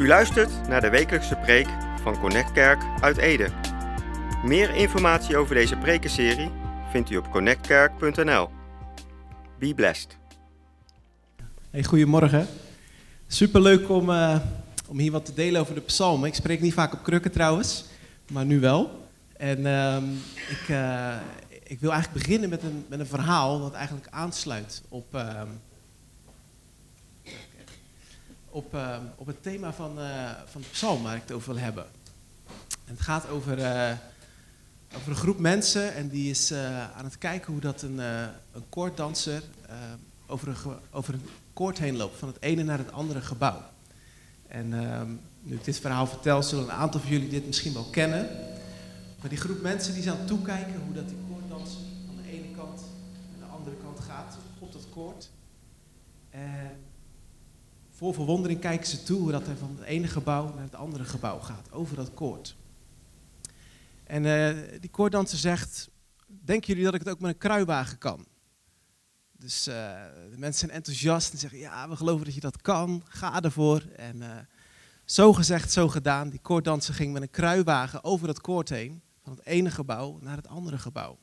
U luistert naar de wekelijkse preek van Connect Kerk uit Ede. Meer informatie over deze prekenserie vindt u op connectkerk.nl. Be blessed. Hey, goedemorgen. Superleuk om, eh, om hier wat te delen over de psalmen. Ik spreek niet vaak op krukken trouwens, maar nu wel. En ehm, ik, eh, ik wil eigenlijk beginnen met een, met een verhaal dat eigenlijk aansluit op, ehm, op, ehm, op het thema van, eh, van de psalm waar ik het over wil hebben. En het gaat over, eh, over een groep mensen en die is eh, aan het kijken hoe dat een, een koorddanser over, een over een koord heen loopt, van het ene naar het andere gebouw. En ehm, nu ik dit verhaal vertel, zullen een aantal van jullie dit misschien wel kennen. Maar die groep mensen die het toekijken hoe dat die koorddanser van de ene kant naar de andere kant gaat op dat koord. En vol verwondering kijken ze toe hoe dat er van het ene gebouw naar het andere gebouw gaat, over dat koord. En eh, die koorddanser zegt, denken jullie dat ik het ook met een kruiwagen kan? Dus eh, de mensen zijn enthousiast en zeggen, ja, we geloven dat je dat kan, ga ervoor. En eh, zo gezegd, zo gedaan. Die koorddanser ging met een kruiwagen over dat koord heen, van het ene gebouw naar het andere gebouw.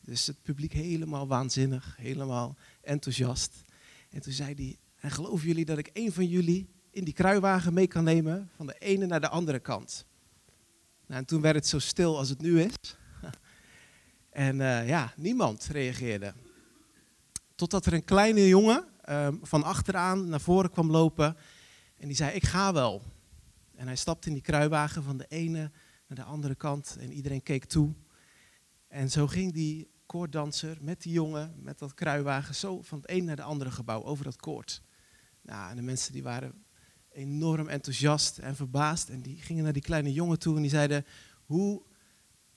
Dus het publiek helemaal waanzinnig, helemaal enthousiast. En toen zei hij, en geloven jullie dat ik een van jullie in die kruiwagen mee kan nemen van de ene naar de andere kant? Nou, en toen werd het zo stil als het nu is. En eh, ja, niemand reageerde. Totdat er een kleine jongen ehm, van achteraan naar voren kwam lopen en die zei, ik ga wel. En hij stapte in die kruiwagen van de ene naar de andere kant en iedereen keek toe. En zo ging die koorddanser met die jongen, met dat kruiwagen, zo van het een naar de andere gebouw over dat koord. Nou, en de mensen die waren enorm enthousiast en verbaasd en die gingen naar die kleine jongen toe en die zeiden, hoe,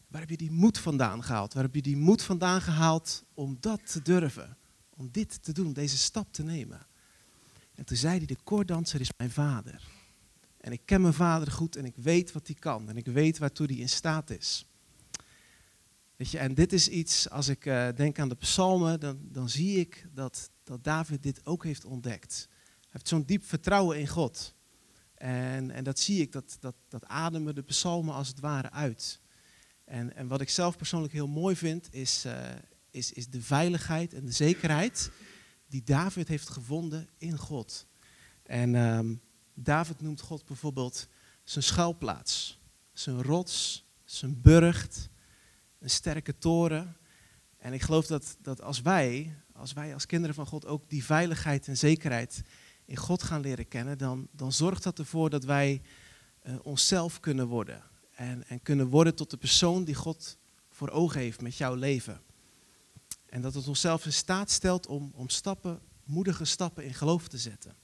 waar heb je die moed vandaan gehaald? Waar heb je die moed vandaan gehaald om dat te durven? Om dit te doen, deze stap te nemen? En toen zei hij, de koorddanser is mijn vader. En ik ken mijn vader goed en ik weet wat hij kan en ik weet waartoe hij in staat is. Weet je, en dit is iets, als ik eh, denk aan de psalmen, dan, dan zie ik dat, dat David dit ook heeft ontdekt. Heeft zo'n diep vertrouwen in God. En, en dat zie ik, dat, dat, dat ademen de psalmen als het ware uit. En, en wat ik zelf persoonlijk heel mooi vind, is, eh, is, is de veiligheid en de zekerheid die David heeft gevonden in God. En ehm, David noemt God bijvoorbeeld zijn schuilplaats, zijn rots, zijn burcht, een sterke toren. En ik geloof dat, dat als wij, als wij als kinderen van God ook die veiligheid en zekerheid in God gaan leren kennen, dan, dan zorgt dat ervoor dat wij eh, onszelf kunnen worden. En, en kunnen worden tot de persoon die God voor ogen heeft met jouw leven. En dat het onszelf in staat stelt om, om stappen, moedige stappen in geloof te zetten.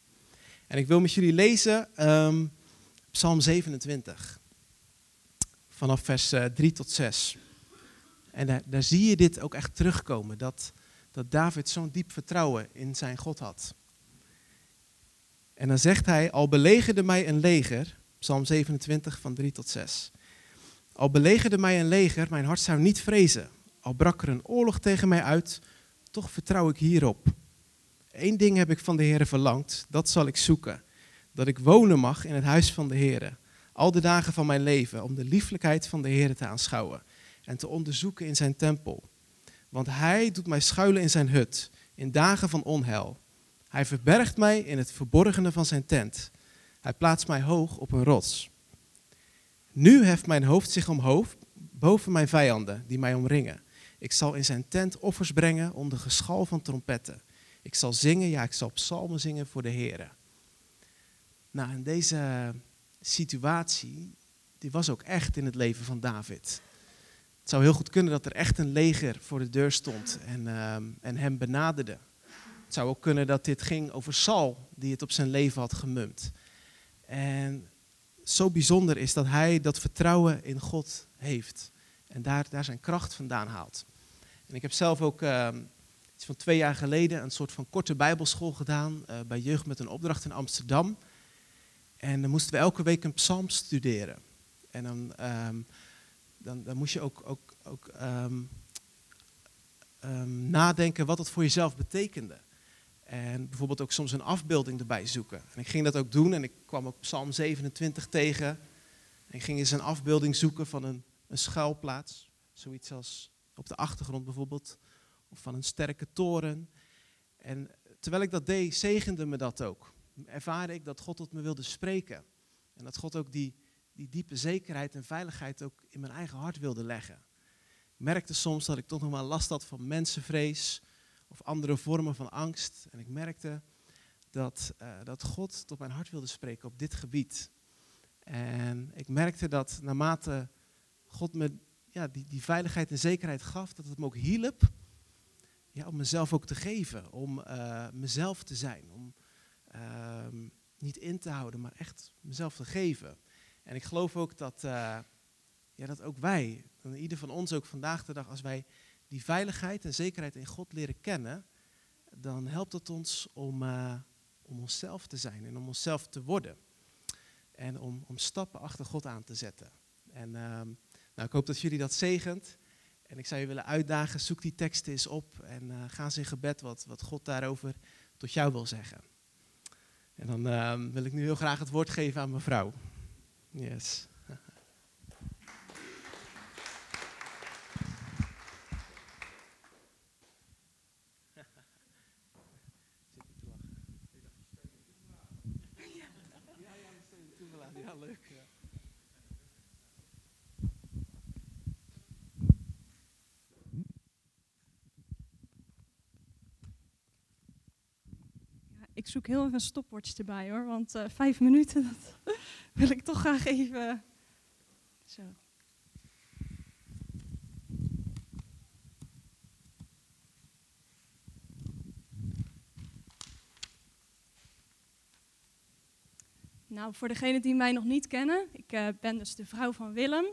En ik wil met jullie lezen ehm, Psalm 27, vanaf vers eh, 3 tot 6. En daar, daar zie je dit ook echt terugkomen, dat, dat David zo'n diep vertrouwen in zijn God had. En dan zegt hij, al belegerde mij een leger, Psalm 27 van 3 tot 6. Al belegerde mij een leger, mijn hart zou niet vrezen. Al brak er een oorlog tegen mij uit, toch vertrouw ik hierop. Eén ding heb ik van de Heer verlangd, dat zal ik zoeken. Dat ik wonen mag in het huis van de Heer. Al de dagen van mijn leven, om de lieflijkheid van de Heer te aanschouwen. En te onderzoeken in zijn tempel. Want hij doet mij schuilen in zijn hut, in dagen van onheil. Hij verbergt mij in het verborgene van zijn tent. Hij plaatst mij hoog op een rots. Nu heft mijn hoofd zich omhoog boven mijn vijanden die mij omringen. Ik zal in zijn tent offers brengen onder geschal van trompetten. Ik zal zingen, ja, ik zal psalmen zingen voor de Heer. Nou, en deze situatie, die was ook echt in het leven van David. Het zou heel goed kunnen dat er echt een leger voor de deur stond en, ehm, en hem benaderde. Het zou ook kunnen dat dit ging over Saul, die het op zijn leven had gemumd. En zo bijzonder is dat hij dat vertrouwen in God heeft. En daar, daar zijn kracht vandaan haalt. En ik heb zelf ook ehm, iets van twee jaar geleden een soort van korte bijbelschool gedaan eh, bij Jeugd met een opdracht in Amsterdam. En dan moesten we elke week een psalm studeren. En dan, ehm, dan, dan moest je ook, ook, ook ehm, nadenken wat het voor jezelf betekende. En bijvoorbeeld ook soms een afbeelding erbij zoeken. En ik ging dat ook doen en ik kwam ook Psalm 27 tegen. En ik ging eens een afbeelding zoeken van een, een schuilplaats. Zoiets als op de achtergrond bijvoorbeeld. Of van een sterke toren. En terwijl ik dat deed, zegende me dat ook. Ervaarde ik dat God tot me wilde spreken. En dat God ook die, die diepe zekerheid en veiligheid ook in mijn eigen hart wilde leggen. Ik merkte soms dat ik toch nog wel last had van mensenvrees of andere vormen van angst. En ik merkte dat, uh, dat God tot mijn hart wilde spreken op dit gebied. En ik merkte dat naarmate God me ja, die, die veiligheid en zekerheid gaf, dat het me ook hielp ja, om mezelf ook te geven, om uh, mezelf te zijn, om uh, niet in te houden, maar echt mezelf te geven. En ik geloof ook dat, uh, ja, dat ook wij, ieder van ons ook vandaag de dag, als wij die veiligheid en zekerheid in God leren kennen, dan helpt het ons om, uh, om onszelf te zijn en om onszelf te worden. En om, om stappen achter God aan te zetten. En uh, nou, ik hoop dat jullie dat zegent. En ik zou je willen uitdagen, zoek die teksten eens op en uh, ga eens in gebed wat, wat God daarover tot jou wil zeggen. En dan uh, wil ik nu heel graag het woord geven aan mevrouw. Yes. Ja, leuk. Ja. Ik zoek heel even een stopwatch erbij hoor, want uh, vijf minuten, dat wil ik toch graag even. Zo. Nou, voor degenen die mij nog niet kennen, ik uh, ben dus de vrouw van Willem.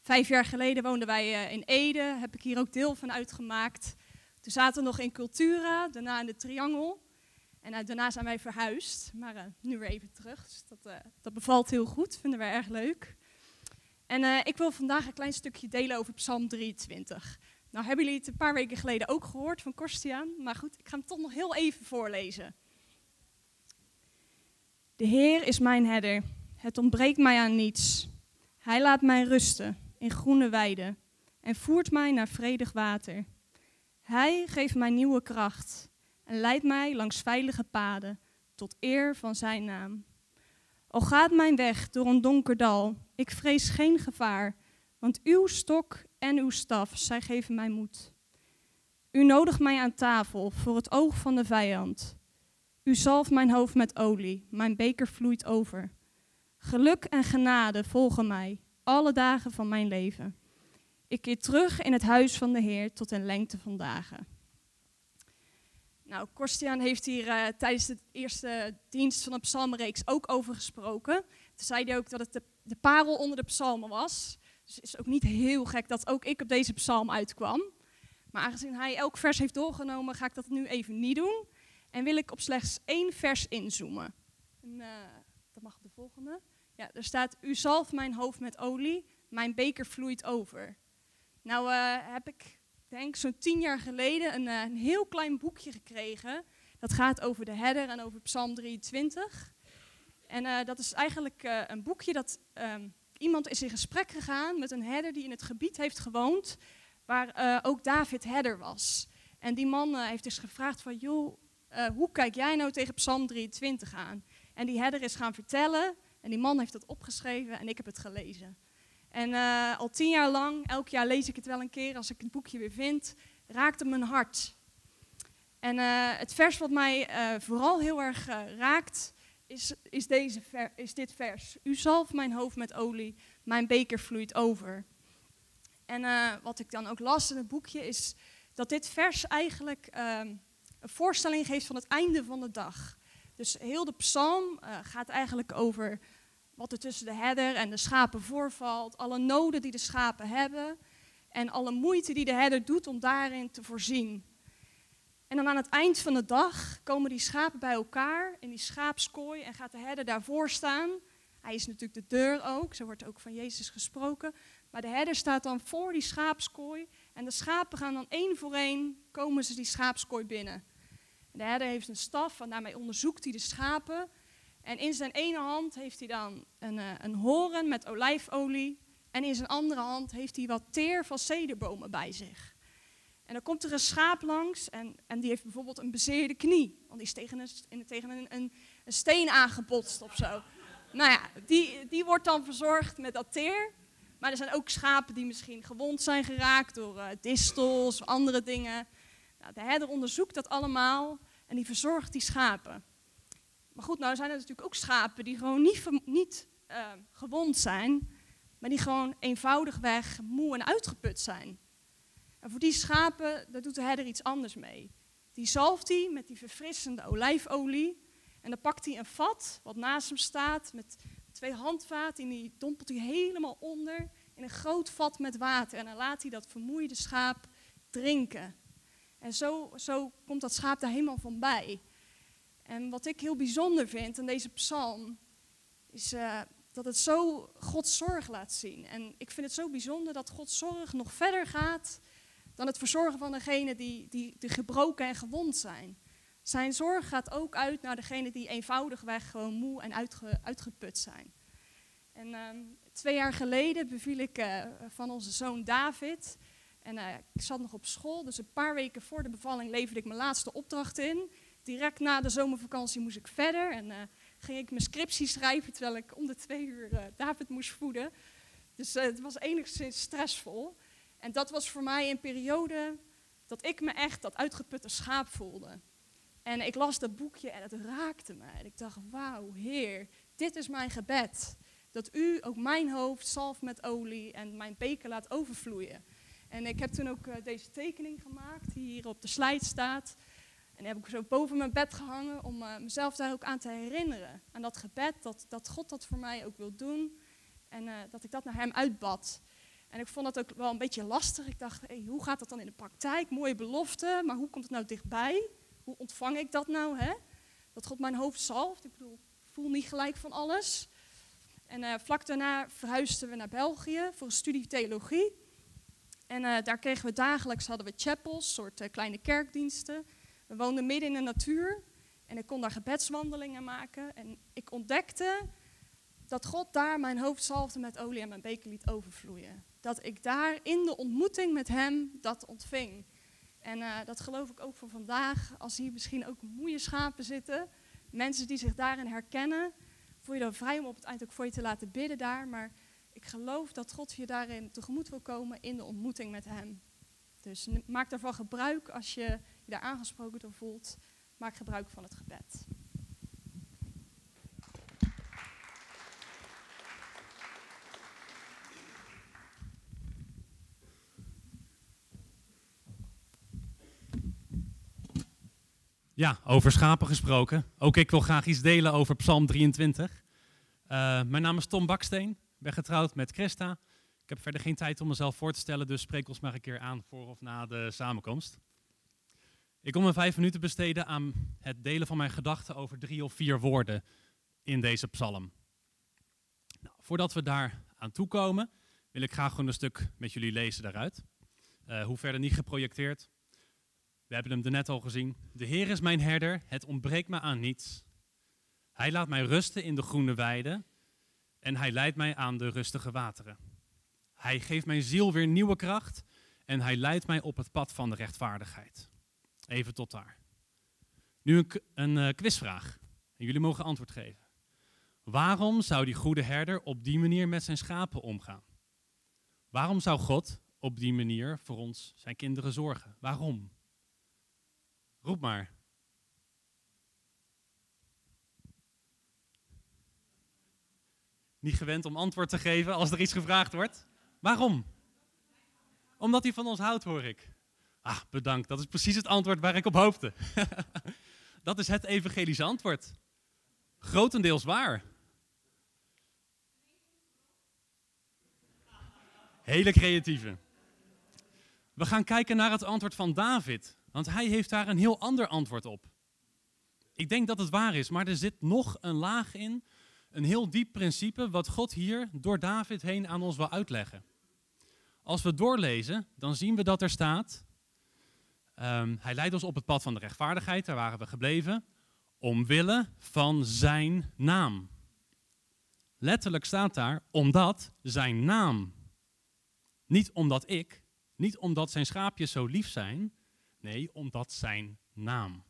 Vijf jaar geleden woonden wij uh, in Ede, heb ik hier ook deel van uitgemaakt. Toen zaten we nog in Cultura, daarna in de Triangel. En uh, daarna zijn wij verhuisd, maar nu weer even terug. Dus dat, dat bevalt heel goed, vinden wij erg leuk. En ik wil vandaag een klein stukje delen over Psalm 23. Nou hebben jullie het een paar weken geleden ook gehoord van Korstiaan, maar goed, ik ga hem toch nog heel even voorlezen. De Heer is mijn herder. Het ontbreekt mij aan niets. Hij laat mij rusten in groene weiden en voert mij naar vredig water. Hij geeft mij nieuwe kracht en leidt mij langs veilige paden tot eer van zijn naam. Al gaat mijn weg door een donker dal, ik vrees geen gevaar, want uw stok en uw staf, zij geven mij moed. U nodigt mij aan tafel voor het oog van de vijand. U zalft mijn hoofd met olie, mijn beker vloeit over. Geluk en genade volgen mij alle dagen van mijn leven. Ik keer terug in het huis van de Heer tot een lengte van dagen. Nou, Korstiaan heeft hier uh, tijdens de eerste dienst van de psalmenreeks ook over gesproken. Toen zei hij ook dat het de, de parel onder de psalmen was. Dus het is ook niet heel gek dat ook ik op deze psalm uitkwam. Maar aangezien hij elk vers heeft doorgenomen, ga ik dat nu even niet doen. En wil ik op slechts één vers inzoomen. En, uh, dat mag de volgende. Ja, er staat, u zalft mijn hoofd met olie, mijn beker vloeit over. Nou uh, heb ik, denk zo'n tien jaar geleden, een, uh, een, heel klein boekje gekregen. Dat gaat over de herder en over Psalm 23. En dat is eigenlijk een boekje dat um, iemand is in gesprek gegaan met een herder die in het gebied heeft gewoond, waar ook David herder was. En die man heeft dus gevraagd van, joh, uh, hoe kijk jij nou tegen Psalm 23 aan? En die herder is gaan vertellen en die man heeft het opgeschreven en ik heb het gelezen. En uh, al tien jaar lang, elk jaar lees ik het wel een keer als ik het boekje weer vind, raakte mijn hart. En uh, het vers wat mij vooral heel erg raakt, is, is, deze is dit vers. U zalft mijn hoofd met olie, mijn beker vloeit over. En wat ik dan ook las in het boekje is dat dit vers eigenlijk ehm, voorstelling geeft van het einde van de dag. Dus heel de psalm uh, gaat eigenlijk over wat er tussen de herder en de schapen voorvalt, alle noden die de schapen hebben en alle moeite die de herder doet om daarin te voorzien. En dan aan het eind van de dag komen die schapen bij elkaar in die schaapskooi en gaat de herder daarvoor staan. Hij is natuurlijk de deur ook, zo wordt ook van Jezus gesproken. Maar de herder staat dan voor die schaapskooi en de schapen gaan dan één voor één, komen ze die schaapskooi binnen. De herder heeft een staf en daarmee onderzoekt hij de schapen. En in zijn ene hand heeft hij dan een, uh, een horen met olijfolie. En in zijn andere hand heeft hij wat teer van cederbomen bij zich. En dan komt er een schaap langs en, en die heeft bijvoorbeeld een bezeerde knie. Want die is tegen een, tegen een, een, een steen aangebotst of zo. Nou ja, die, die wordt dan verzorgd met dat teer. Maar er zijn ook schapen die misschien gewond zijn geraakt door uh, distels of andere dingen. Nou, de herder onderzoekt dat allemaal en die verzorgt die schapen. Maar goed, nou zijn er natuurlijk ook schapen die gewoon niet, niet uh, gewond zijn, maar die gewoon eenvoudigweg moe en uitgeput zijn. En voor die schapen, daar doet de herder iets anders mee. Die zalft hij met die verfrissende olijfolie. En dan pakt hij een vat wat naast hem staat met twee handvaten. En die dompelt hij helemaal onder in een groot vat met water. En dan laat hij dat vermoeide schaap drinken. En zo, zo komt dat schaap daar helemaal van bij. En wat ik heel bijzonder vind aan deze psalm, is uh, dat het zo Gods zorg laat zien. En ik vind het zo bijzonder dat Gods zorg nog verder gaat dan het verzorgen van degenen die, die, die gebroken en gewond zijn. Zijn zorg gaat ook uit naar degenen die eenvoudigweg gewoon moe en uitge, uitgeput zijn. En uh, twee jaar geleden beviel ik uh, van onze zoon David. En uh, ik zat nog op school, dus een paar weken voor de bevalling leverde ik mijn laatste opdracht in. Direct na de zomervakantie moest ik verder en uh, ging ik mijn scriptie schrijven terwijl ik om de twee uur David moest voeden. Dus het was enigszins stressvol. En dat was voor mij een periode dat ik me echt dat uitgeputte schaap voelde. En ik las dat boekje en het raakte me. En ik dacht, wauw, Heer, dit is mijn gebed. Dat u ook mijn hoofd zalft met olie en mijn beker laat overvloeien. En ik heb toen ook uh, deze tekening gemaakt, die hier op de slide staat. En heb ik zo boven mijn bed gehangen om uh, mezelf daar ook aan te herinneren. Aan dat gebed, dat, dat God dat voor mij ook wil doen. En uh, dat ik dat naar hem uitbad. En ik vond dat ook wel een beetje lastig. Ik dacht, hoe gaat dat dan in de praktijk? Mooie belofte, maar hoe komt het nou dichtbij? Hoe ontvang ik dat nou? Hè? Dat God mijn hoofd zalft. Ik bedoel, ik voel niet gelijk van alles. En vlak daarna verhuisden we naar België voor een studie theologie. En uh, daar kregen we dagelijks, hadden we chapels, soort uh, kleine kerkdiensten. We woonden midden in de natuur en ik kon daar gebedswandelingen maken. En ik ontdekte dat God daar mijn hoofd zalfde met olie en mijn beker liet overvloeien. Dat ik daar in de ontmoeting met hem dat ontving. En uh, dat geloof ik ook voor vandaag, als hier misschien ook moeie schapen zitten. Mensen die zich daarin herkennen. Voel je dan vrij om op het eind ook voor je te laten bidden daar. Maar geloof dat God je daarin tegemoet wil komen in de ontmoeting met hem. Dus maak daarvan gebruik als je je daar aangesproken door voelt. Maak gebruik van het gebed. Ja, over schapen gesproken. Ook ik wil graag iets delen over Psalm 23. Uh, mijn naam is Tom Baksteen. Ben getrouwd met Christa. Ik heb verder geen tijd om mezelf voor te stellen, dus spreek ons maar een keer aan voor of na de samenkomst. Ik kom mijn vijf minuten besteden aan het delen van mijn gedachten over drie of vier woorden in deze psalm. Nou, voordat we daar aan toe komen, wil ik graag gewoon een stuk met jullie lezen daaruit. Uh, hoe verder niet geprojecteerd. We hebben hem er net al gezien. De Heer is mijn herder, het ontbreekt me aan niets. Hij laat mij rusten in de groene weiden en hij leidt mij aan de rustige wateren. Hij geeft mijn ziel weer nieuwe kracht en hij leidt mij op het pad van de rechtvaardigheid. Even tot daar. Nu een, een uh, quizvraag. En jullie mogen antwoord geven. Waarom zou die goede herder op die manier met zijn schapen omgaan? Waarom zou God op die manier voor ons, zijn kinderen, zorgen? Waarom? Roep maar. Niet gewend om antwoord te geven als er iets gevraagd wordt. Waarom? Omdat hij van ons houdt, hoor ik. Ah, bedankt. Dat is precies het antwoord waar ik op hoopte. dat is het evangelische antwoord. Grotendeels waar. Hele creatieve. We gaan kijken naar het antwoord van David. Want hij heeft daar een heel ander antwoord op. Ik denk dat het waar is, maar er zit nog een laag in, een heel diep principe, wat God hier door David heen aan ons wil uitleggen. Als we doorlezen, dan zien we dat er staat, Ehm, hij leidt ons op het pad van de rechtvaardigheid, daar waren we gebleven, omwille van zijn naam. Letterlijk staat daar, omdat zijn naam. Niet omdat ik, niet omdat zijn schaapjes zo lief zijn, nee, omdat zijn naam.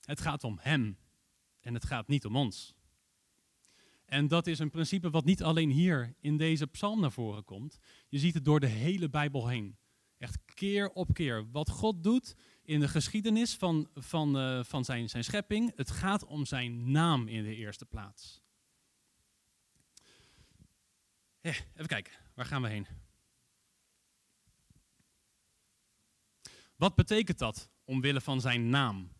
Het gaat om hem en het gaat niet om ons. En dat is een principe wat niet alleen hier in deze psalm naar voren komt. Je ziet het door de hele Bijbel heen. Echt keer op keer. Wat God doet in de geschiedenis van, van, uh, van zijn, zijn schepping, het gaat om zijn naam in de eerste plaats. Eh, even kijken, waar gaan we heen? Wat betekent dat omwille van zijn naam?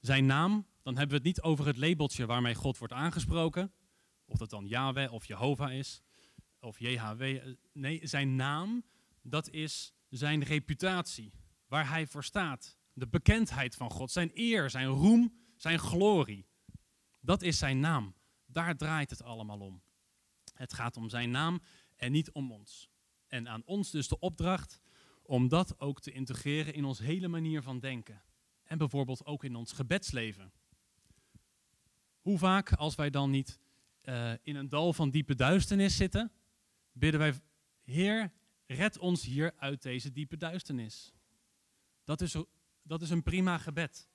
Zijn naam, dan hebben we het niet over het labeltje waarmee God wordt aangesproken. Of dat dan Yahweh of Jehovah is, of JHW. Nee, zijn naam, dat is zijn reputatie, waar hij voor staat. De bekendheid van God, zijn eer, zijn roem, zijn glorie. Dat is zijn naam. Daar draait het allemaal om. Het gaat om zijn naam en niet om ons. En aan ons dus de opdracht om dat ook te integreren in ons hele manier van denken. En bijvoorbeeld ook in ons gebedsleven. Hoe vaak als wij dan niet uh, in een dal van diepe duisternis zitten, bidden wij, Heer, red ons hier uit deze diepe duisternis. Dat is, dat is een prima gebed.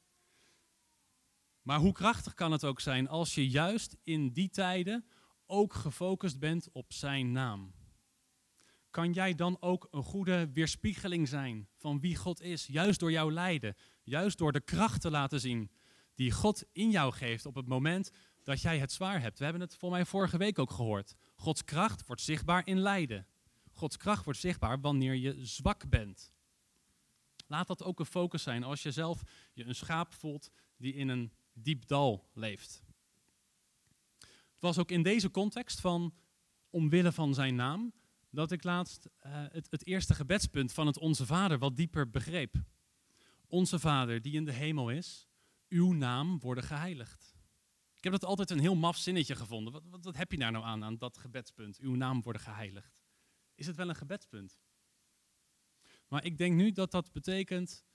Maar hoe krachtig kan het ook zijn als je juist in die tijden ook gefocust bent op Zijn naam? Kan jij dan ook een goede weerspiegeling zijn van wie God is, juist door jouw lijden, juist door de kracht te laten zien die God in jou geeft op het moment dat jij het zwaar hebt. We hebben het voor mij vorige week ook gehoord. Gods kracht wordt zichtbaar in lijden. Gods kracht wordt zichtbaar wanneer je zwak bent. Laat dat ook een focus zijn als je zelf je een schaap voelt die in een diep dal leeft. Het was ook in deze context van omwille van zijn naam dat ik laatst uh, het, het eerste gebedspunt van het Onze Vader wat dieper begreep. Onze Vader die in de hemel is, uw naam worden geheiligd. Ik heb dat altijd een heel maf zinnetje gevonden. Wat, wat, wat, heb je daar nou aan, aan dat gebedspunt? Uw naam worden geheiligd. Is het wel een gebedspunt? Maar ik denk nu dat dat betekent,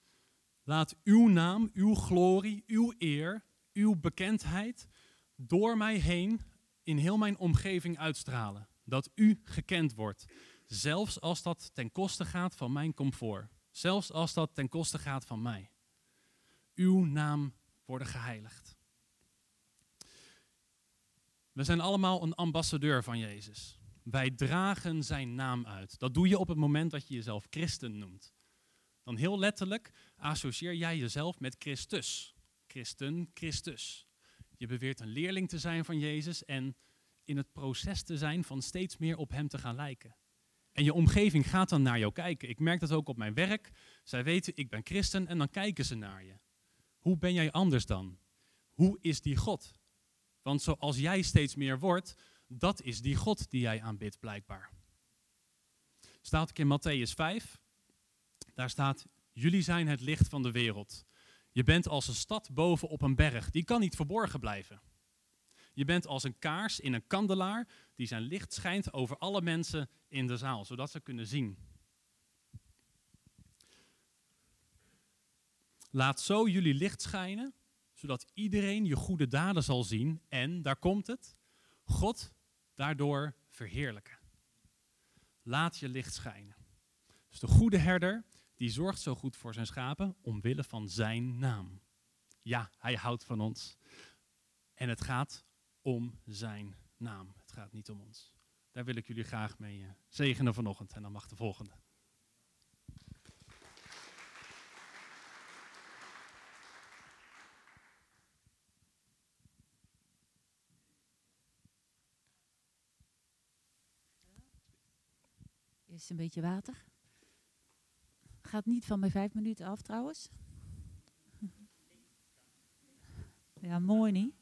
laat uw naam, uw glorie, uw eer, uw bekendheid door mij heen in heel mijn omgeving uitstralen. Dat u gekend wordt. Zelfs als dat ten koste gaat van mijn comfort. Zelfs als dat ten koste gaat van mij. Uw naam worden geheiligd. We zijn allemaal een ambassadeur van Jezus. Wij dragen zijn naam uit. Dat doe je op het moment dat je jezelf christen noemt. Dan heel letterlijk associeer jij jezelf met Christus. Christen, Christus. Je beweert een leerling te zijn van Jezus en in het proces te zijn van steeds meer op Hem te gaan lijken. En je omgeving gaat dan naar jou kijken. Ik merk dat ook op mijn werk. Zij weten, ik ben christen en dan kijken ze naar je. Hoe ben jij anders dan? Hoe is die God? Want zoals jij steeds meer wordt, dat is die God die jij aanbidt blijkbaar. Staat ook in Matthäus 5. Daar staat, jullie zijn het licht van de wereld. Je bent als een stad boven op een berg, die kan niet verborgen blijven. Je bent als een kaars in een kandelaar die zijn licht schijnt over alle mensen in de zaal, zodat ze kunnen zien. Laat zo jullie licht schijnen zodat iedereen je goede daden zal zien en, daar komt het, God daardoor verheerlijken. Laat je licht schijnen. Dus de goede herder, die zorgt zo goed voor zijn schapen omwille van zijn naam. Ja, hij houdt van ons. En het gaat om zijn naam. Het gaat niet om ons. Daar wil ik jullie graag mee uh, zegenen vanochtend. En dan mag de volgende. Is een beetje water. Gaat niet van mijn vijf minuten af trouwens. Ja, mooi niet.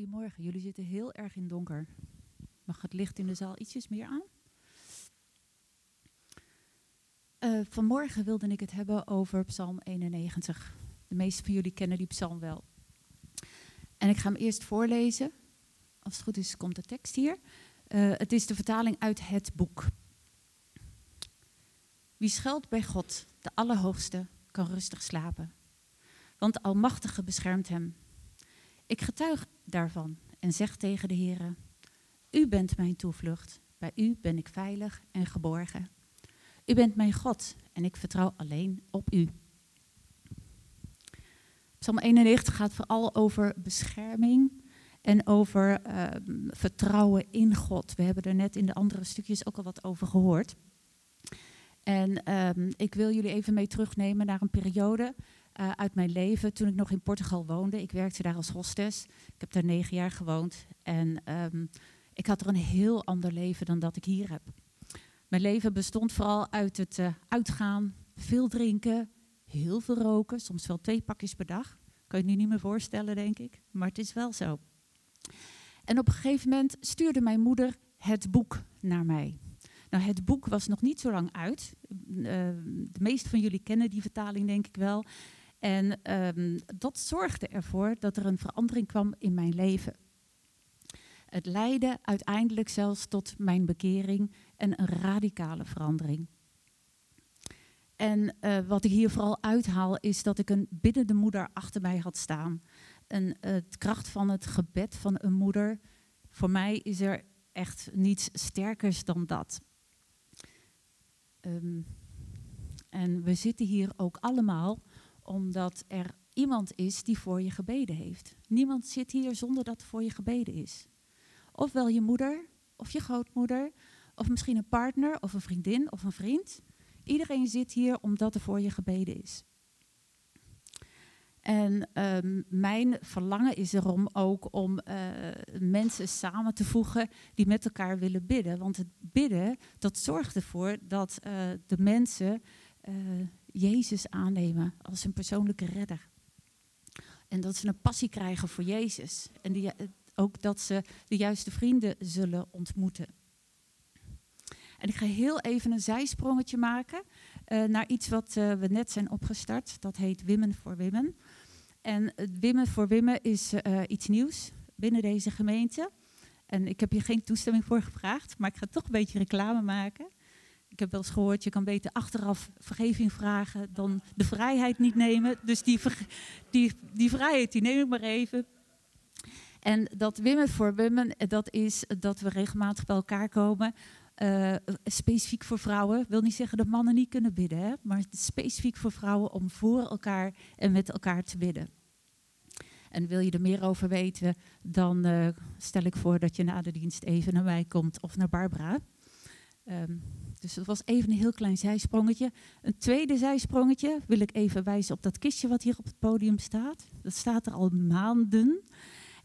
Goedemorgen, jullie zitten heel erg in donker. Mag het licht in de zaal ietsjes meer aan? Uh, vanmorgen wilde ik het hebben over Psalm 91. De meeste van jullie kennen die psalm wel. En ik ga hem eerst voorlezen. Als het goed is, komt de tekst hier. Uh, het is de vertaling uit het boek. Wie schuilt bij God, de Allerhoogste, kan rustig slapen. Want de Almachtige beschermt hem. Ik getuig daarvan en zeg tegen de Heer: U bent mijn toevlucht. Bij u ben ik veilig en geborgen. U bent mijn God en ik vertrouw alleen op u. Psalm 91 gaat vooral over bescherming en over uh, vertrouwen in God. We hebben er net in de andere stukjes ook al wat over gehoord. En um, ik wil jullie even mee terugnemen naar een periode uh, uit mijn leven toen ik nog in Portugal woonde. Ik werkte daar als hostess. Ik heb daar negen jaar gewoond. En um, ik had er een heel ander leven dan dat ik hier heb. Mijn leven bestond vooral uit het uh, uitgaan, veel drinken, heel veel roken, soms wel twee pakjes per dag. Kan je het nu niet meer voorstellen, denk ik, maar het is wel zo. En op een gegeven moment stuurde mijn moeder het boek naar mij. Nou, het boek was nog niet zo lang uit. Uh, de meeste van jullie kennen die vertaling, denk ik wel. En um, dat zorgde ervoor dat er een verandering kwam in mijn leven. Het leidde uiteindelijk zelfs tot mijn bekering en een radicale verandering. En uh, wat ik hier vooral uithaal is dat ik een biddende moeder achter mij had staan. En het kracht van het gebed van een moeder, voor mij is er echt niets sterkers dan dat. Um, en we zitten hier ook allemaal omdat er iemand is die voor je gebeden heeft. Niemand zit hier zonder dat voor je gebeden is. Ofwel je moeder, of je grootmoeder, of misschien een partner, of een vriendin, of een vriend. Iedereen zit hier omdat er voor je gebeden is. En um, mijn verlangen is erom ook om uh, mensen samen te voegen die met elkaar willen bidden. Want het bidden, dat zorgt ervoor dat uh, de mensen uh, Jezus aannemen als hun persoonlijke redder. En dat ze een passie krijgen voor Jezus. En die, ook dat ze de juiste vrienden zullen ontmoeten. En ik ga heel even een zijsprongetje maken uh, naar iets wat uh, we net zijn opgestart. Dat heet Women for Women. En Women for Women is iets nieuws binnen deze gemeente. En ik heb hier geen toestemming voor gevraagd, maar ik ga toch een beetje reclame maken. Heb wel eens gehoord, je kan beter achteraf vergeving vragen dan de vrijheid niet nemen. Dus die, die, die vrijheid die neem ik maar even. En dat Women for Women, dat is dat we regelmatig bij elkaar komen uh, specifiek voor vrouwen. wil niet zeggen dat mannen niet kunnen bidden, hè? maar specifiek voor vrouwen om voor elkaar en met elkaar te bidden. En wil je er meer over weten, dan uh, stel ik voor dat je na de dienst even naar mij komt of naar Barbara. Um, dus dat was even een heel klein zijsprongetje. Een tweede zijsprongetje wil ik even wijzen op dat kistje wat hier op het podium staat. Dat staat er al maanden.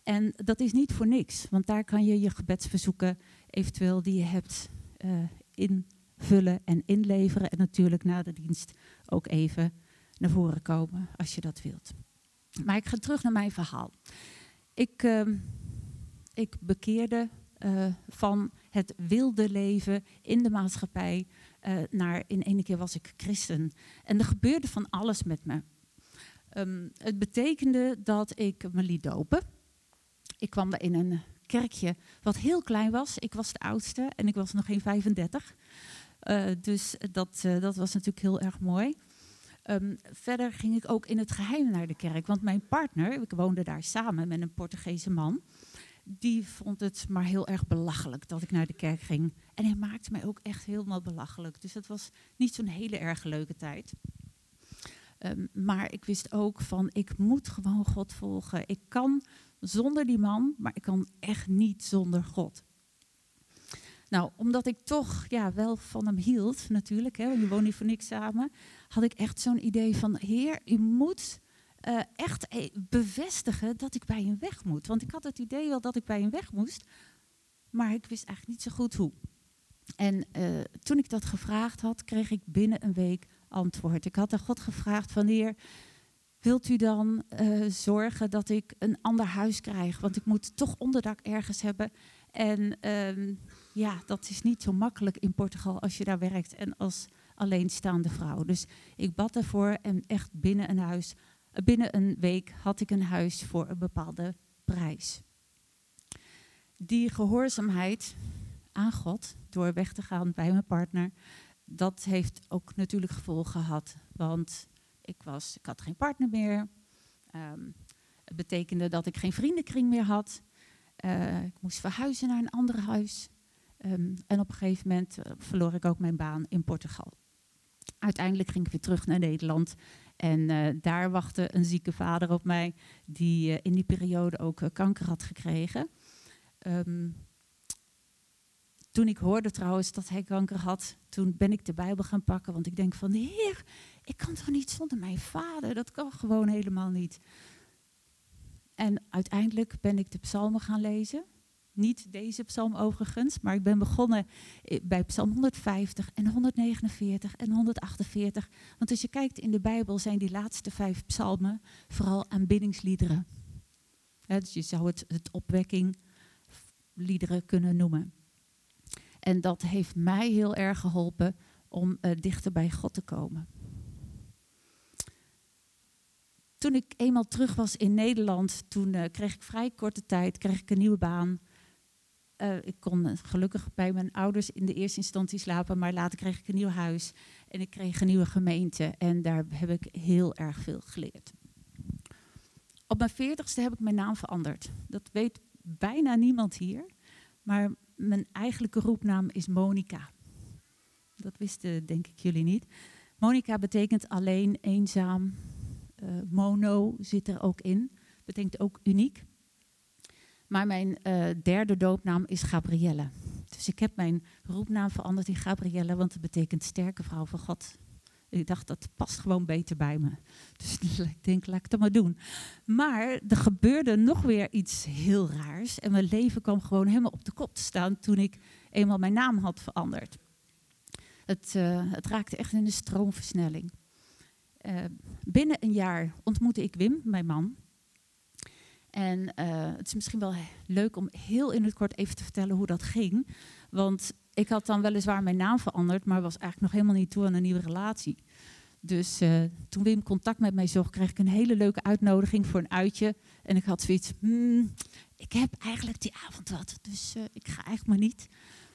En dat is niet voor niks, want daar kan je je gebedsverzoeken, eventueel die je hebt, uh, invullen en inleveren. En natuurlijk na de dienst ook even naar voren komen als je dat wilt. Maar ik ga terug naar mijn verhaal. Ik, uh, ik bekeerde uh, van het wilde leven in de maatschappij uh, naar in één keer was ik christen. En er gebeurde van alles met me. Um, het betekende dat ik me liet dopen. Ik kwam in een kerkje wat heel klein was. Ik was de oudste en ik was nog geen 35. Uh, dus dat, uh, dat was natuurlijk heel erg mooi. Um, verder ging ik ook in het geheim naar de kerk. Want mijn partner, ik woonde daar samen met een Portugese man. Die vond het maar heel erg belachelijk dat ik naar de kerk ging. En hij maakte mij ook echt helemaal belachelijk. Dus dat was niet zo'n hele erg leuke tijd. Um, maar ik wist ook van, ik moet gewoon God volgen. Ik kan zonder die man, maar ik kan echt niet zonder God. Nou, omdat ik toch ja, wel van hem hield, natuurlijk, hè, we wonen hier voor niks samen, had ik echt zo'n idee van, Heer, u moet uh, echt e bevestigen dat ik bij hem weg moet. Want ik had het idee wel dat ik bij hem weg moest, maar ik wist eigenlijk niet zo goed hoe. En uh, toen ik dat gevraagd had, kreeg ik binnen een week antwoord. Ik had aan God gevraagd van, wilt u dan eh, zorgen dat ik een ander huis krijg? Want ik moet toch onderdak ergens hebben. En ehm, ja, dat is niet zo makkelijk in Portugal als je daar werkt en als alleenstaande vrouw. Dus ik bad ervoor en echt binnen een huis, eh, binnen een week had ik een huis voor een bepaalde prijs. Die gehoorzaamheid aan God door weg te gaan bij mijn partner, dat heeft ook natuurlijk gevolgen gehad. Want ik, was, ik had geen partner meer. Um, het betekende dat ik geen vriendenkring meer had. Uh, ik moest verhuizen naar een ander huis. Um, en op een gegeven moment uh, verloor ik ook mijn baan in Portugal. Uiteindelijk ging ik weer terug naar Nederland. En uh, daar wachtte een zieke vader op mij, die in die periode ook kanker had gekregen. Um, toen ik hoorde trouwens dat hij kanker had, toen ben ik de Bijbel gaan pakken. Want ik denk van, Heer, ik kan toch niet zonder mijn vader? Dat kan gewoon helemaal niet. En uiteindelijk ben ik de psalmen gaan lezen. Niet deze psalm overigens, maar ik ben begonnen bij psalm 150 en 149 en 148. Want als je kijkt in de Bijbel zijn die laatste vijf psalmen vooral aanbiddingsliederen. dus je zou het, het opwekkingliederen kunnen noemen. En dat heeft mij heel erg geholpen om uh, dichter bij God te komen. Toen ik eenmaal terug was in Nederland, toen uh, kreeg ik vrij korte tijd kreeg ik een nieuwe baan. Uh, ik kon gelukkig bij mijn ouders in de eerste instantie slapen, maar later kreeg ik een nieuw huis en ik kreeg een nieuwe gemeente en daar heb ik heel erg veel geleerd. Op mijn veertigste heb ik mijn naam veranderd. Dat weet bijna niemand hier, maar mijn eigenlijke roepnaam is Monica. Dat wisten denk ik jullie niet. Monica betekent alleen, eenzaam. Uh, mono zit er ook in. Betekent ook uniek. Maar mijn uh, derde doopnaam is Gabrielle. Dus ik heb mijn roepnaam veranderd in Gabrielle, want het betekent sterke vrouw van God. Ik dacht, dat past gewoon beter bij me. Dus ik denk, laat ik dat maar doen. Maar er gebeurde nog weer iets heel raars. En mijn leven kwam gewoon helemaal op de kop te staan toen ik eenmaal mijn naam had veranderd. Het, uh, het raakte echt in een stroomversnelling. Uh, binnen een jaar ontmoette ik Wim, mijn man. En uh, het is misschien wel leuk om heel in het kort even te vertellen hoe dat ging. Want ik had dan weliswaar mijn naam veranderd, maar was eigenlijk nog helemaal niet toe aan een nieuwe relatie. Dus uh, toen Wim contact met mij zocht, kreeg ik een hele leuke uitnodiging voor een uitje. En ik had zoiets, hmm, ik heb eigenlijk die avond wat, dus uh, ik ga eigenlijk maar niet.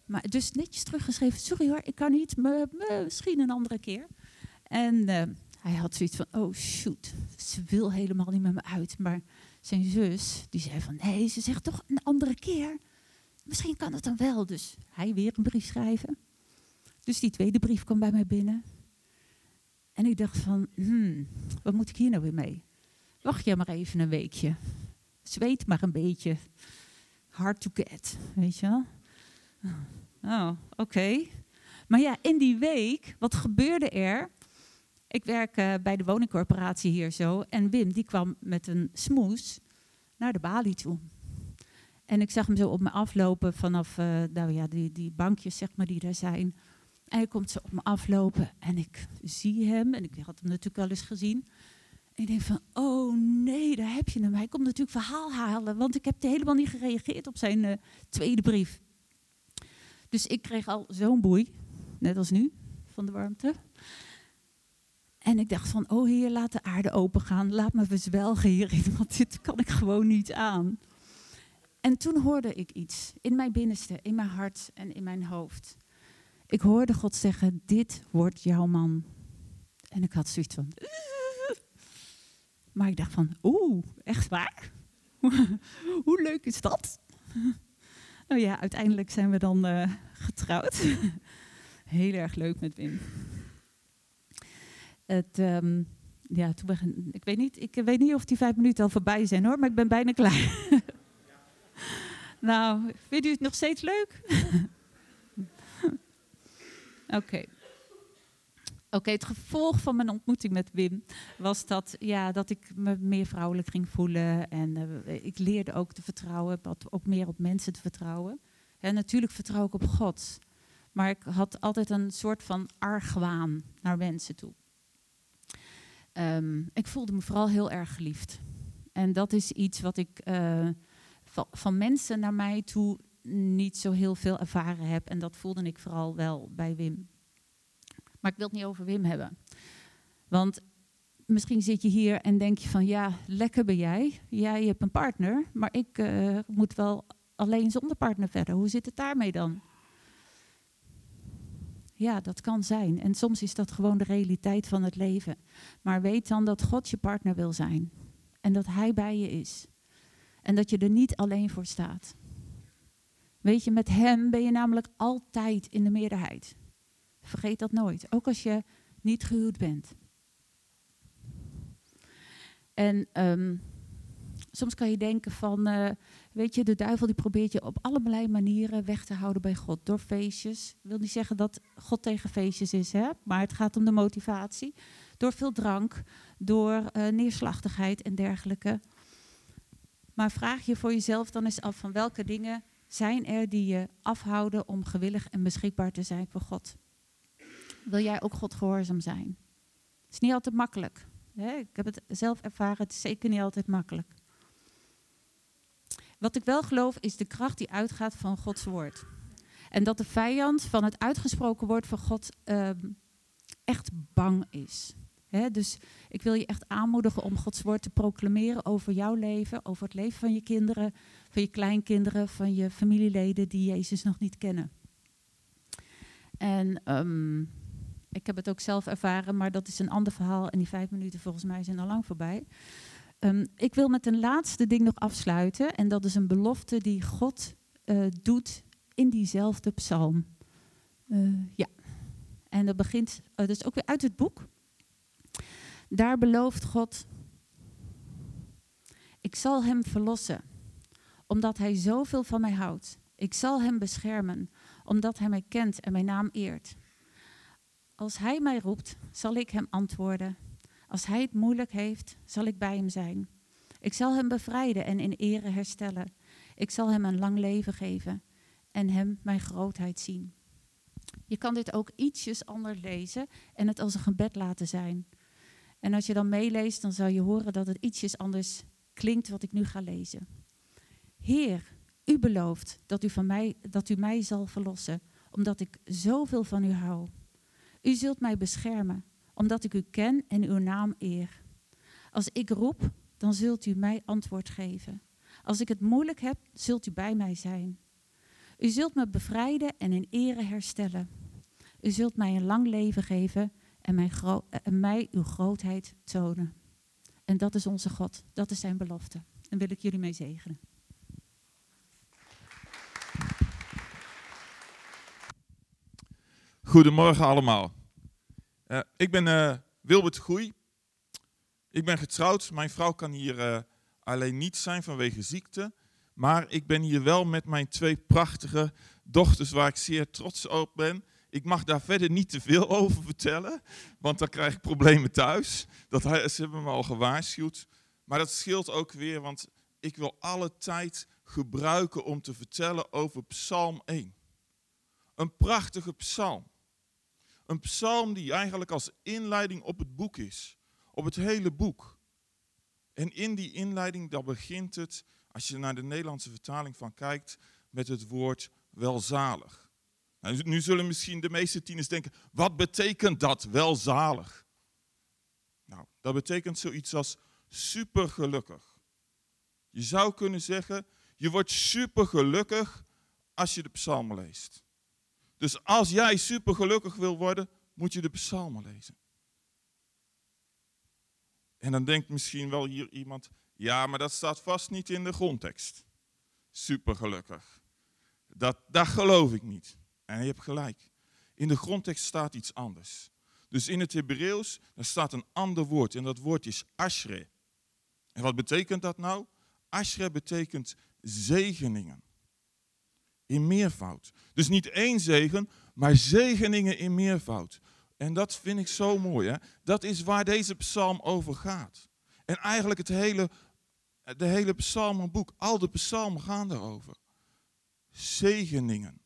Maar dus netjes teruggeschreven, sorry hoor, ik kan niet, misschien een andere keer. En hij had zoiets van, oh shoot, ze wil helemaal niet met me uit. Maar zijn zus, die zei van, nee, ze zegt toch een andere keer. Misschien kan het dan wel. Dus hij weer een brief schrijven. Dus die tweede brief kwam bij mij binnen. En ik dacht van, hmm, wat moet ik hier nou weer mee? Wacht jij maar even een weekje. Zweet maar een beetje. Hard to get, weet je wel? Oh, oké. Maar ja, in die week, wat gebeurde er? Ik werk uh, bij de woningcorporatie hier zo. En Wim, die kwam met een smoes naar de balie toe. En ik zag hem zo op me aflopen vanaf uh, nou ja, die, die bankjes zeg maar, die daar zijn. En hij komt zo op me aflopen en ik zie hem. En ik had hem natuurlijk wel eens gezien. En ik denk van, oh nee, daar heb je hem. Hij komt natuurlijk verhaal halen, want ik heb helemaal niet gereageerd op zijn uh, tweede brief. Dus ik kreeg al zo'n boei, net als nu, van de warmte. En ik dacht van, oh heer, laat de aarde open gaan. Laat me verzwelgen hierin, want dit kan ik gewoon niet aan. En toen hoorde ik iets in mijn binnenste, in mijn hart en in mijn hoofd. Ik hoorde God zeggen, dit wordt jouw man. En ik had zoiets van... Maar ik dacht van, oeh, echt waar? Hoe leuk is dat? nou ja, uiteindelijk zijn we dan uh, getrouwd. Heel erg leuk met Wim. Um, ja, toen ik, weet niet, ik weet niet of die vijf minuten al voorbij zijn hoor, maar ik ben bijna klaar. Nou, vindt u het nog steeds leuk? Oké. Oké, het gevolg van mijn ontmoeting met Wim was dat, ja, dat ik me meer vrouwelijk ging voelen. En uh, ik leerde ook te vertrouwen, ook meer op mensen te vertrouwen. En natuurlijk vertrouw ik op God. Maar ik had altijd een soort van argwaan naar mensen toe. Ehm, ik voelde me vooral heel erg geliefd. En dat is iets wat ik van, van mensen naar mij toe niet zo heel veel ervaren heb. En dat voelde ik vooral wel bij Wim. Maar ik wil het niet over Wim hebben. Want misschien zit je hier en denk je van ja, lekker ben jij. Jij hebt een partner, maar ik eh, moet wel alleen zonder partner verder. Hoe zit het daarmee dan? Ja, dat kan zijn. En soms is dat gewoon de realiteit van het leven. Maar weet dan dat God je partner wil zijn. En dat Hij bij je is. En dat je er niet alleen voor staat. Weet je, met Hem ben je namelijk altijd in de meerderheid. Vergeet dat nooit. Ook als je niet gehuwd bent. En ehm, soms kan je denken van, uh, weet je, de duivel die probeert je op allerlei manieren weg te houden bij God. Door feestjes. Ik wil niet zeggen dat God tegen feestjes is, hè? maar het gaat om de motivatie. Door veel drank, door uh, neerslachtigheid en dergelijke. Maar vraag je voor jezelf dan eens af van welke dingen zijn er die je afhouden om gewillig en beschikbaar te zijn voor God. Wil jij ook God gehoorzaam zijn? Het is niet altijd makkelijk. Hè? Ik heb het zelf ervaren, het is zeker niet altijd makkelijk. Wat ik wel geloof is de kracht die uitgaat van Gods woord. En dat de vijand van het uitgesproken woord van God uh, echt bang is. dus ik wil je echt aanmoedigen om Gods woord te proclameren over jouw leven, over het leven van je kinderen, van je kleinkinderen, van je familieleden die Jezus nog niet kennen. En um, ik heb het ook zelf ervaren, maar dat is een ander verhaal en die vijf minuten volgens mij zijn al lang voorbij. Um, ik wil met een laatste ding nog afsluiten en dat is een belofte die God uh, doet in diezelfde psalm. Uh, ja, en dat begint, is ook weer uit het boek. Daar belooft God, ik zal hem verlossen, omdat hij zoveel van mij houdt. Ik zal hem beschermen, omdat hij mij kent en mijn naam eert. Als hij mij roept, zal ik hem antwoorden. Als hij het moeilijk heeft, zal ik bij hem zijn. Ik zal hem bevrijden en in ere herstellen. Ik zal hem een lang leven geven en hem mijn grootheid zien. Je kan dit ook ietsjes anders lezen en het als een gebed laten zijn. En als je dan meeleest, dan zal je horen dat het ietsjes anders klinkt wat ik nu ga lezen. Heer, u belooft dat u, van mij, dat u mij zal verlossen, omdat ik zoveel van u hou. U zult mij beschermen, omdat ik u ken en uw naam eer. Als ik roep, dan zult u mij antwoord geven. Als ik het moeilijk heb, zult u bij mij zijn. U zult me bevrijden en in ere herstellen. U zult mij een lang leven geven en mij, uw grootheid tonen. En dat is onze God, dat is zijn belofte. En wil ik jullie mee zegenen. Goedemorgen allemaal. Uh, ik ben uh, Wilbert Goei. Ik ben getrouwd. Mijn vrouw kan hier uh, alleen niet zijn vanwege ziekte. Maar ik ben hier wel met mijn twee prachtige dochters waar ik zeer trots op ben. Ik mag daar verder niet te veel over vertellen, want dan krijg ik problemen thuis. Dat, ze hebben me al gewaarschuwd. Maar dat scheelt ook weer, want ik wil alle tijd gebruiken om te vertellen over Psalm 1. Een prachtige psalm. Een psalm die eigenlijk als inleiding op het boek is. Op het hele boek. En in die inleiding, dan begint het, als je naar de Nederlandse vertaling van kijkt, met het woord welzalig. Nou, nu zullen misschien de meeste tieners denken, wat betekent dat, welzalig? Nou, dat betekent zoiets als supergelukkig. Je zou kunnen zeggen, je wordt supergelukkig als je de psalmen leest. Dus als jij supergelukkig wil worden, moet je de psalmen lezen. En dan denkt misschien wel hier iemand, ja, maar dat staat vast niet in de grondtekst. Supergelukkig. Dat, dat geloof ik niet. En je hebt gelijk. In de grondtekst staat iets anders. Dus in het Hebreeuws, staat een ander woord. En dat woord is ashre. En wat betekent dat nou? Ashre betekent zegeningen in meervoud. Dus niet één zegen, maar zegeningen in meervoud. En dat vind ik zo mooi. Hè? Dat is waar deze psalm over gaat. En eigenlijk het hele, de hele psalmenboek, al de psalmen gaan daarover. Zegeningen.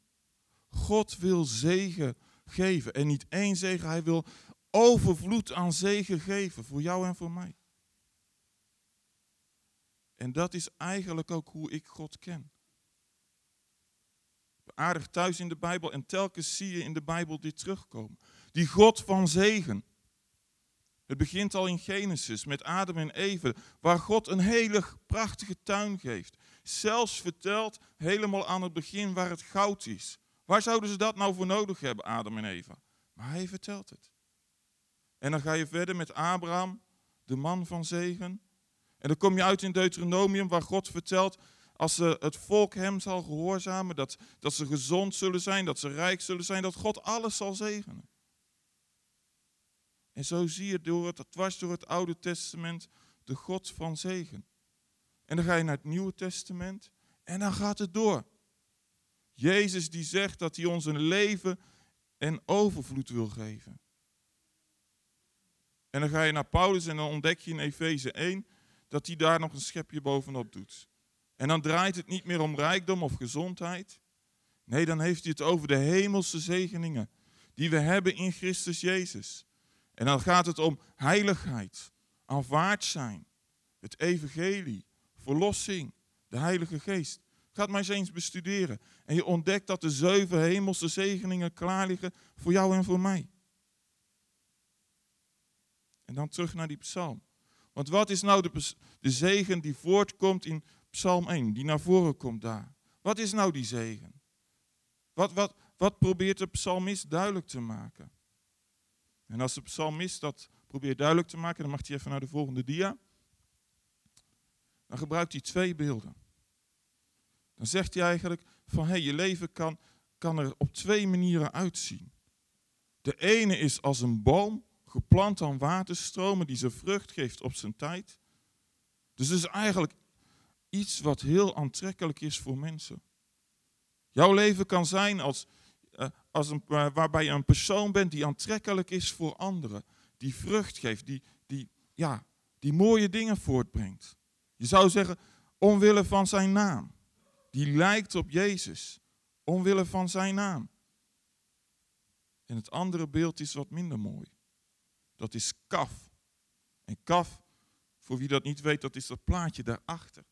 God wil zegen geven. En niet één zegen, hij wil overvloed aan zegen geven voor jou en voor mij. En dat is eigenlijk ook hoe ik God ken. Aardig thuis in de Bijbel en telkens zie je in de Bijbel dit terugkomen. Die God van zegen. Het begint al in Genesis met Adam en Eve, waar God een hele prachtige tuin geeft. Zelfs vertelt helemaal aan het begin waar het goud is. Waar zouden ze dat nou voor nodig hebben, Adam en Eva? Maar hij vertelt het. En dan ga je verder met Abraham, de man van zegen. En dan kom je uit in Deuteronomium, waar God vertelt, als ze het volk hem zal gehoorzamen, dat, dat ze gezond zullen zijn, dat ze rijk zullen zijn, dat God alles zal zegenen. En zo zie je door het, dwars door het Oude Testament de God van zegen. En dan ga je naar het Nieuwe Testament en dan gaat het door. Jezus die zegt dat hij ons een leven en overvloed wil geven. En dan ga je naar Paulus en dan ontdek je in Efeze 1 dat hij daar nog een schepje bovenop doet. En dan draait het niet meer om rijkdom of gezondheid. Nee, dan heeft hij het over de hemelse zegeningen die we hebben in Christus Jezus. En dan gaat het om heiligheid, aanvaard zijn, het evangelie, verlossing, de Heilige Geest. Ga het maar eens eens bestuderen. En je ontdekt dat de zeven hemelse zegeningen klaar liggen voor jou en voor mij. En dan terug naar die psalm. Want wat is nou de, de zegen die voortkomt in Psalm 1, die naar voren komt daar? Wat is nou die zegen? Wat, wat, wat probeert de psalmist duidelijk te maken? En als de psalmist dat probeert duidelijk te maken, dan mag hij even naar de volgende dia. Dan gebruikt hij twee beelden. Dan zegt hij eigenlijk van hey, je leven kan, kan er op twee manieren uitzien. De ene is als een boom geplant aan waterstromen die zijn vrucht geeft op zijn tijd. Dus het is eigenlijk iets wat heel aantrekkelijk is voor mensen. Jouw leven kan zijn als, uh, als een, waarbij je een persoon bent die aantrekkelijk is voor anderen. Die vrucht geeft, die, die, ja, die mooie dingen voortbrengt. Je zou zeggen, omwille van zijn naam. Die lijkt op Jezus, omwille van zijn naam. En het andere beeld is wat minder mooi. Dat is kaf. En kaf, voor wie dat niet weet, dat is dat plaatje daarachter.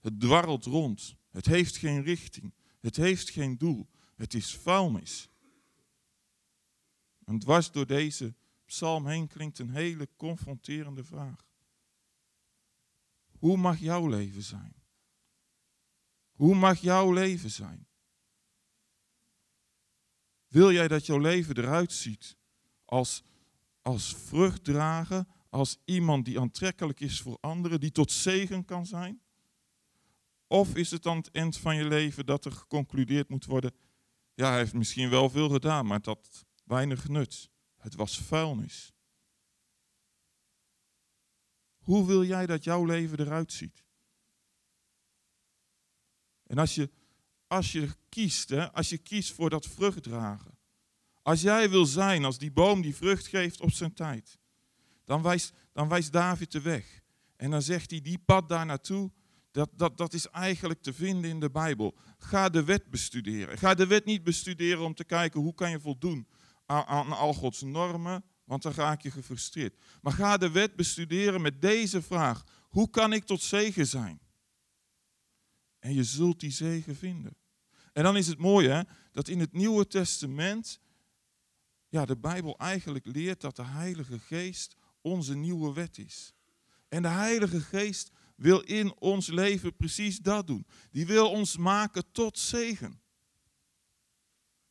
Het dwarrelt rond. Het heeft geen richting. Het heeft geen doel. Het is vuilnis. En dwars door deze psalm heen klinkt een hele confronterende vraag. Hoe mag jouw leven zijn? Hoe mag jouw leven zijn? Wil jij dat jouw leven eruit ziet als, als vrucht dragen, als iemand die aantrekkelijk is voor anderen, die tot zegen kan zijn? Of is het aan het eind van je leven dat er geconcludeerd moet worden, ja, hij heeft misschien wel veel gedaan, maar dat weinig nut. Het was vuilnis. Hoe wil jij dat jouw leven eruit ziet? En als je, als je kiest, hè, als je kiest voor dat vruchtdragen. Als jij wil zijn als die boom die vrucht geeft op zijn tijd. Dan wijst, dan wijst David de weg. En dan zegt hij, die pad daar naartoe, dat, dat, dat is eigenlijk te vinden in de Bijbel. Ga de wet bestuderen. Ga de wet niet bestuderen om te kijken hoe kan je voldoen aan, aan al Gods normen, want dan raak je gefrustreerd. Maar ga de wet bestuderen met deze vraag. Hoe kan ik tot zegen zijn? En je zult die zegen vinden. En dan is het mooie hè, dat in het Nieuwe Testament ja, de Bijbel eigenlijk leert dat de Heilige Geest onze nieuwe wet is. En de Heilige Geest wil in ons leven precies dat doen. Die wil ons maken tot zegen.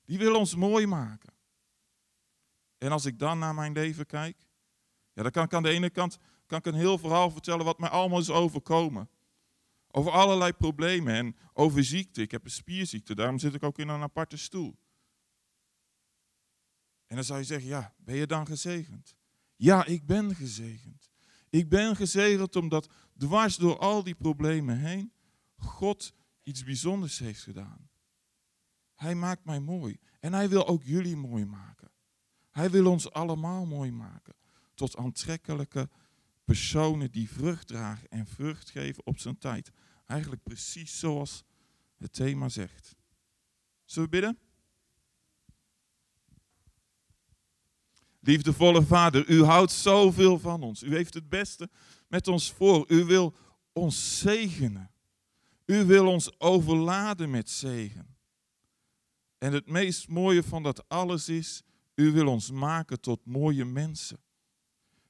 Die wil ons mooi maken. En als ik dan naar mijn leven kijk, ja, dan kan ik aan de ene kant kan ik een heel verhaal vertellen wat mij allemaal is overkomen. Over allerlei problemen en over ziekte. Ik heb een spierziekte, daarom zit ik ook in een aparte stoel. En dan zou je zeggen, ja, ben je dan gezegend? Ja, ik ben gezegend. Ik ben gezegend omdat dwars door al die problemen heen God iets bijzonders heeft gedaan. Hij maakt mij mooi en hij wil ook jullie mooi maken. Hij wil ons allemaal mooi maken tot aantrekkelijke personen die vrucht dragen en vrucht geven op zijn tijd. Eigenlijk precies zoals het thema zegt. Zullen we bidden? Liefdevolle Vader, u houdt zoveel van ons. U heeft het beste met ons voor. U wil ons zegenen. U wil ons overladen met zegen. En het meest mooie van dat alles is, u wil ons maken tot mooie mensen.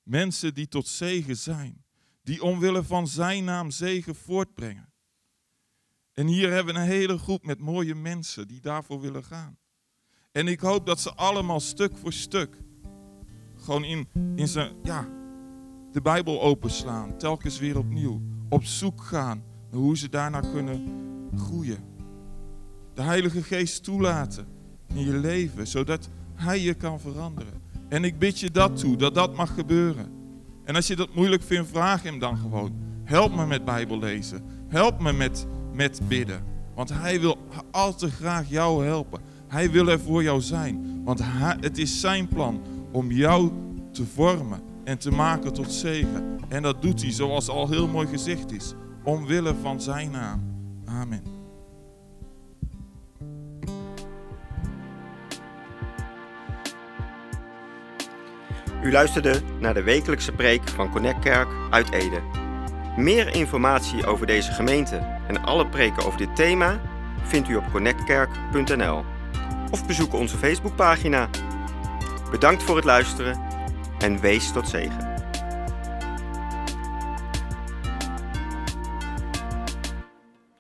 Mensen die tot zegen zijn, die omwille van zijn naam zegen voortbrengen. En hier hebben we een hele groep met mooie mensen die daarvoor willen gaan. En ik hoop dat ze allemaal stuk voor stuk gewoon in, in zijn, ja, de Bijbel openslaan, telkens weer opnieuw. Op zoek gaan naar hoe ze daarna kunnen groeien. De Heilige Geest toelaten in je leven, zodat Hij je kan veranderen. En ik bid je dat toe, dat dat mag gebeuren. En als je dat moeilijk vindt, vraag Hem dan gewoon. Help me met Bijbel lezen. Help me met, met bidden. Want Hij wil al te graag jou helpen. Hij wil er voor jou zijn. Want het is Zijn plan om jou te vormen en te maken tot zegen. En dat doet hij, zoals al heel mooi gezegd is, omwille van zijn naam. Amen. U luisterde naar de wekelijkse preek van Connect Kerk uit Ede. Meer informatie over deze gemeente en alle preken over dit thema vindt u op connectkerk.nl of bezoek onze Facebookpagina. Bedankt voor het luisteren en wees tot zegen.